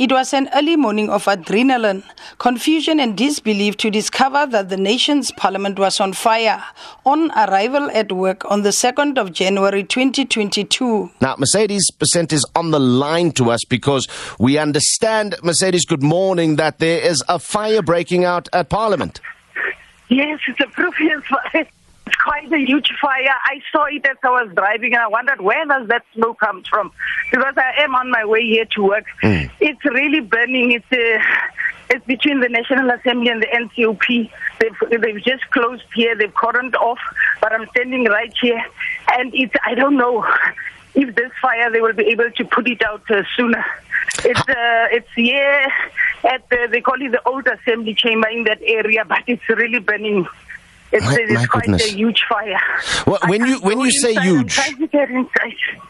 It was an early morning of adrenaline, confusion, and disbelief to discover that the nation's parliament was on fire on arrival at work on the 2nd of January 2022. Now, Mercedes Besent is on the line to us because we understand, Mercedes, good morning, that there is a fire breaking out at Parliament. Yes, it's a previous fire. Quite a huge fire. I saw it as I was driving and I wondered where does that smoke come from? Because I am on my way here to work. Mm. It's really burning. It's uh, it's between the National Assembly and the NCOP. They've, they've just closed here. They've cordoned off, but I'm standing right here, and it's I don't know if this fire they will be able to put it out uh, sooner. It's uh, it's here at the, they call it the old assembly chamber in that area, but it's really burning. It's, My- it's my quite goodness. a huge fire. Well, when you- when you say huge-.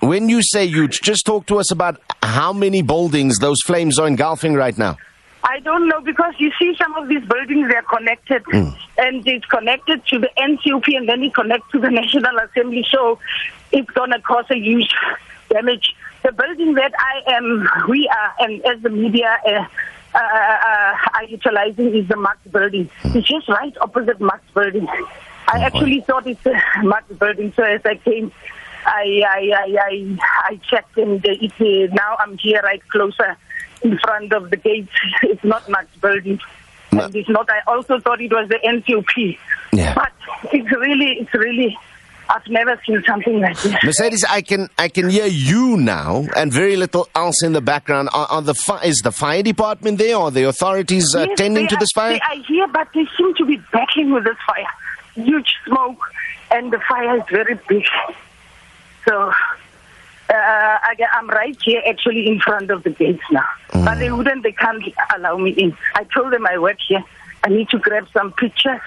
When you say huge, just talk to us about how many buildings those flames are engulfing right now. I don't know because you see some of these buildings they're connected Hmm. and it's connected to the NCOP and then it connects to the National Assembly so it's gonna cause a huge damage. The building that I am we are and as the media uh, uh, uh, are utilizing is the Max building. It's just right opposite Max building. I actually thought it's a Max building so as I came I I I I, I checked and it, uh, now I'm here right closer in front of the gates. It's not Max building. No. And it's not. I also thought it was the NCOP. Yeah. But it's really, it's really. I've never seen something like this. Mercedes, I can I can hear you now, and very little else in the background. Are, are the fi- is the fire department there, or the authorities uh, Yes, tending to this fire? They are here, but they seem to be battling with this fire. Huge smoke, and the fire is very big. So. Uh, I, I'm right here, actually, in front of the gates now. But they wouldn't, they can't allow me in. I told them I work here. I need to grab some pictures,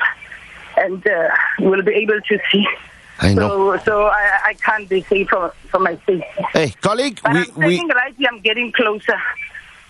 and uh, we'll be able to see. I know. So, so I, I can't be safe for, for my safety. Hey, colleague, But we, I'm we right here. I'm getting closer.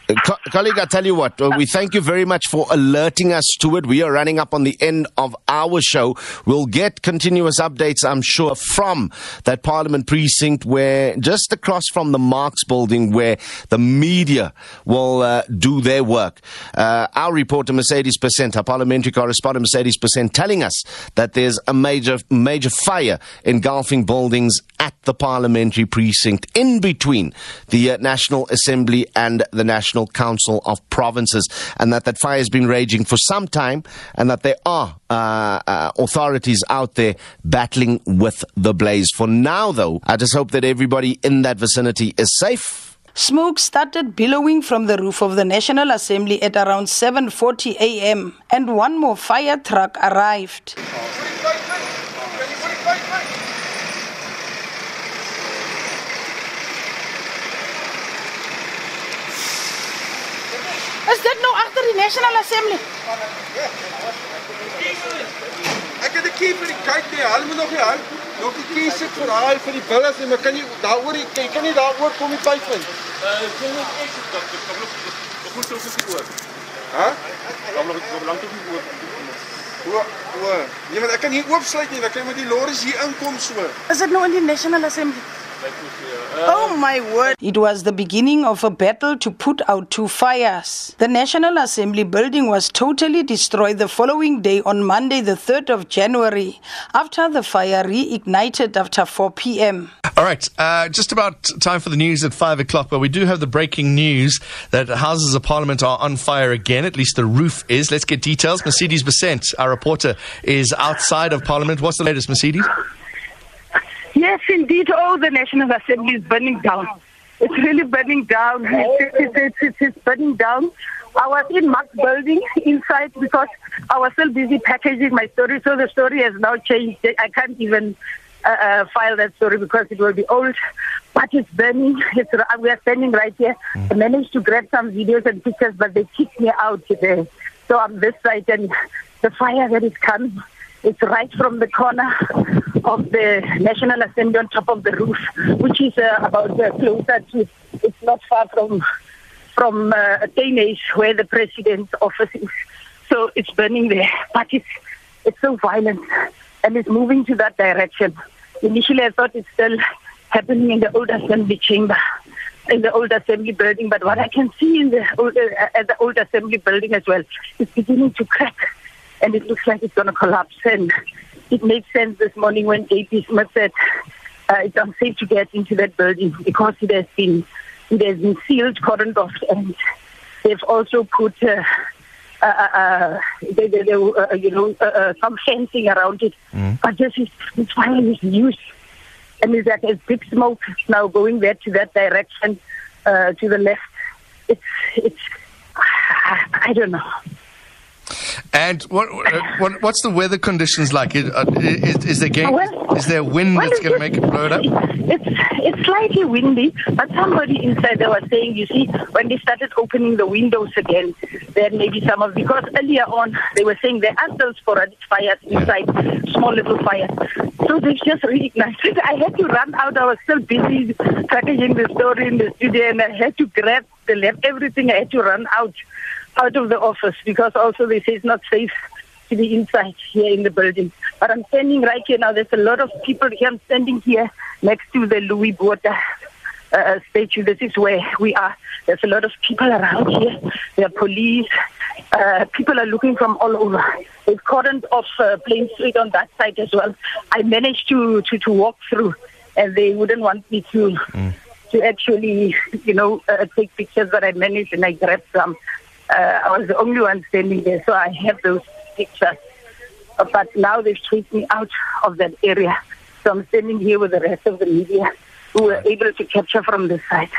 Uh, co- colleague, I tell you what, uh, we thank you very much for alerting us to it. We are running up on the end of our show. We'll get continuous updates, I'm sure, from that Parliament precinct where just across from the Marks building where the media will uh, do their work. Uh, our reporter, Mercedes Percent, our parliamentary correspondent, Mercedes Percent, telling us that there's a major, major fire engulfing buildings at the parliamentary precinct in between the uh, National Assembly and the National Council of Provinces, and that that fire has been raging for some time, and that there are uh, uh, authorities out there battling with the blaze. For now, though, I just hope that everybody in that vicinity is safe. Smoke started billowing from the roof of the National Assembly at around 7:40 a.m. and one more fire truck arrived. Is dit nou agter die National Assembly? Ek het 'n key vir die kyk nie. Hulle moet nog nie hou. Nog die key sit vir daai vir die billes nie, maar kan jy daaroor jy kan, nie daaroor kom die pyp in. Uh, sien net ek het dat ek nog nog moet ook nie oor. Hæ? Dan nog nog lank nie oor. O, o. Nee, want ek kan hier oopsluit nie. Dan kan jy met die lorries hier inkom so. Is dit nou in die National Assembly? Oh my word. It was the beginning of a battle to put out two fires. The National Assembly building was totally destroyed the following day on Monday, the 3rd of January, after the fire reignited after 4 p.m. All right, uh, just about time for the news at five o'clock. But we do have the breaking news that Houses of Parliament are on fire again. At least the roof is. Let's get details. Mercedes Besent, our reporter, is outside of Parliament. What's the latest, Mercedes? Yes, indeed. Oh, the National Assembly is burning down. It's really burning down. It's, it's, it's, it's, it's burning down. I was in Max building inside because I was still busy packaging my story. So the story has now changed. I can't even uh, uh, file that story because it will be old. But it's burning. It's, we are standing right here. I managed to grab some videos and pictures, but they kicked me out today. So I'm this side, and the fire that is coming. It's right from the corner of the National Assembly on top of the roof, which is uh, about uh, closer to. It's not far from from uh, Teenage, where the president's office is. So it's burning there, but it's it's so violent and it's moving to that direction. Initially, I thought it's still happening in the old assembly chamber, in the old assembly building, but what I can see in the old, uh, at the old assembly building as well is beginning to crack, and it looks like it's going to collapse. And it makes sense this morning when JP Smith said uh, it's unsafe to get into that building because it has been it has been sealed, cordoned off, and they've also put. Uh, uh, uh, uh they, they, they, uh, you know, uh, uh, some fencing around it. Mm. But this is fire is huge, and it's like a big smoke now going there to that direction, uh, to the left. It's it's I don't know. And what, what what's the weather conditions like? Is, uh, is, is there game, well, is there wind well, that's going to make it blow it up? It's it's slightly windy, but somebody inside there was saying, you see, when they started opening the windows again, then maybe some of because earlier on they were saying there are still sporadic fires inside, yeah. small little fires. So they just recognized it. I had to run out. I was still busy packaging the story in the studio, and I had to grab the left everything. I had to run out out of the office because also they say it's not safe to be inside here in the building. But I'm standing right here now. There's a lot of people here. I'm standing here next to the Louis Botha uh, statue. This is where we are. There's a lot of people around here. There are police. Uh, people are looking from all over. They've cordoned off uh, Plain Street on that side as well. I managed to, to, to walk through, and they wouldn't want me to. Mm. To actually, you know, uh, take pictures, but I managed and I grabbed some uh, I was the only one standing there, so I have those pictures. But now they've chased me out of that area. So I'm standing here with the rest of the media who were able to capture from this side.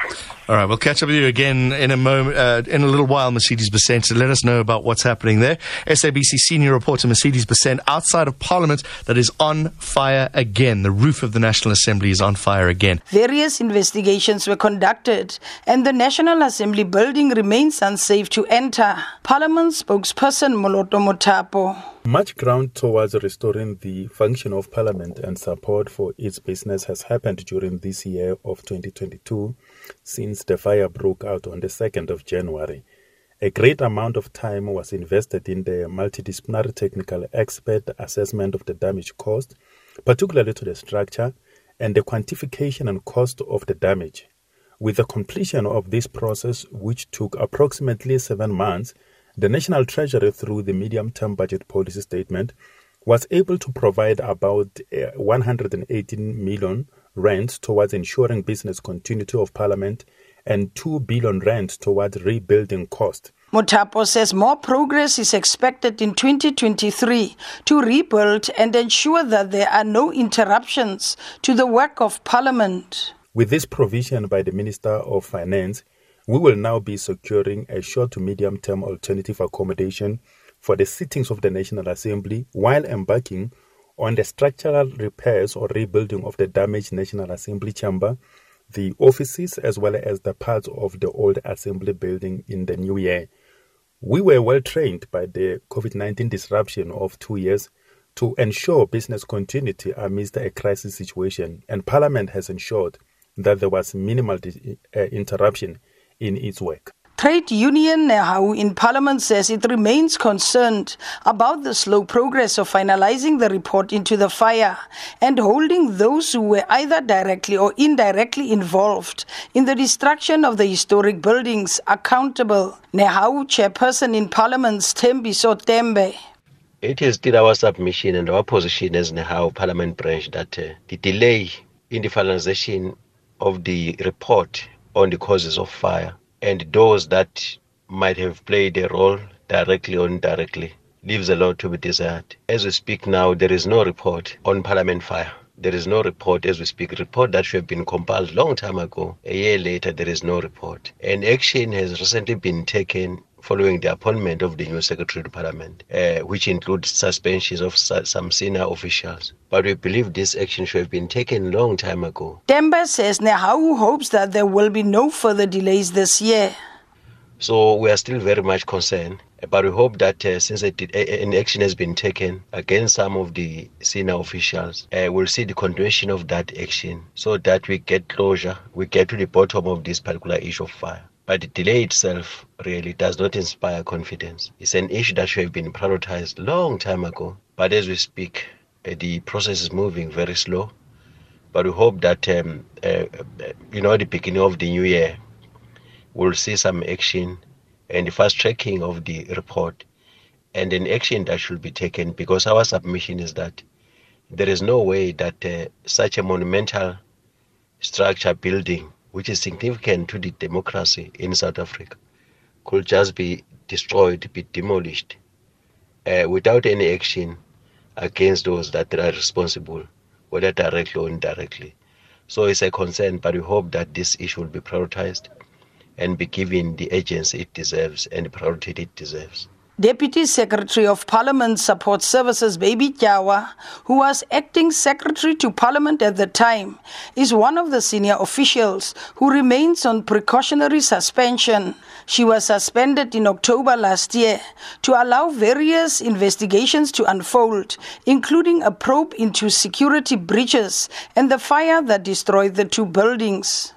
All right, we'll catch up with you again in a moment, uh, in a little while, Mercedes Besent. So let us know about what's happening there. SABC senior reporter Mercedes Besent outside of Parliament that is on fire again. The roof of the National Assembly is on fire again. Various investigations were conducted, and the National Assembly building remains unsafe to enter. Parliament spokesperson Moloto Mothapo. Much ground towards restoring the function of Parliament and support for its business has happened during this year of 2022 since the fire broke out on the 2nd of January. A great amount of time was invested in the multidisciplinary technical expert assessment of the damage caused, particularly to the structure, and the quantification and cost of the damage. With the completion of this process, which took approximately seven months, the National Treasury, through the medium term budget policy statement, was able to provide about uh, 118 million rand towards ensuring business continuity of Parliament and 2 billion rand towards rebuilding cost. Mothapo says more progress is expected in 2023 to rebuild and ensure that there are no interruptions to the work of Parliament. With this provision by the Minister of Finance, we will now be securing a short to medium term alternative accommodation for the sittings of the National Assembly while embarking on the structural repairs or rebuilding of the damaged National Assembly chamber, the offices, as well as the parts of the old Assembly building in the new year. We were well trained by the COVID 19 disruption of two years to ensure business continuity amidst a crisis situation, and Parliament has ensured that there was minimal uh, interruption in its work. Trade Union Nehawu in Parliament says it remains concerned about the slow progress of finalizing the report into the fire and holding those who were either directly or indirectly involved in the destruction of the historic buildings accountable. Nehawu chairperson in Parliament's Thembiso Tembe. It is still our submission and our position as Nehawu Parliament branch that uh, the delay in the finalization of the report on the causes of fire and those that might have played a role directly or indirectly leaves a lot to be desired. As we speak now, there is no report on Parliament fire. There is no report as we speak. Report that should have been compiled long time ago. A year later, there is no report. And action has recently been taken following the appointment of the new Secretary to Parliament, uh, which includes suspensions of some senior officials. But we believe this action should have been taken long time ago. Temba says Nehawu hopes that there will be no further delays this year. So we are still very much concerned, but we hope that uh, since did, uh, an action has been taken against some of the senior officials, uh, we'll see the continuation of that action so that we get closure, we get to the bottom of this particular issue of fire. But the delay itself really does not inspire confidence. It's an issue that should have been prioritized long time ago. But as we speak, uh, the process is moving very slow. But we hope that, um, uh, you know, the beginning of the new year, we'll see some action and the fast tracking of the report and an action that should be taken because our submission is that there is no way that uh, such a monumental structure building, which is significant to the democracy in South Africa, could just be destroyed, be demolished uh, without any action against those that are responsible, whether directly or indirectly. So it's a concern, but we hope that this issue will be prioritized and be given the agency it deserves and the priority it deserves. Deputy Secretary of Parliament Support Services Baby Kyawa, who was acting Secretary to Parliament at the time, is one of the senior officials who remains on precautionary suspension. She was suspended in October last year to allow various investigations to unfold, including a probe into security breaches and the fire that destroyed the two buildings.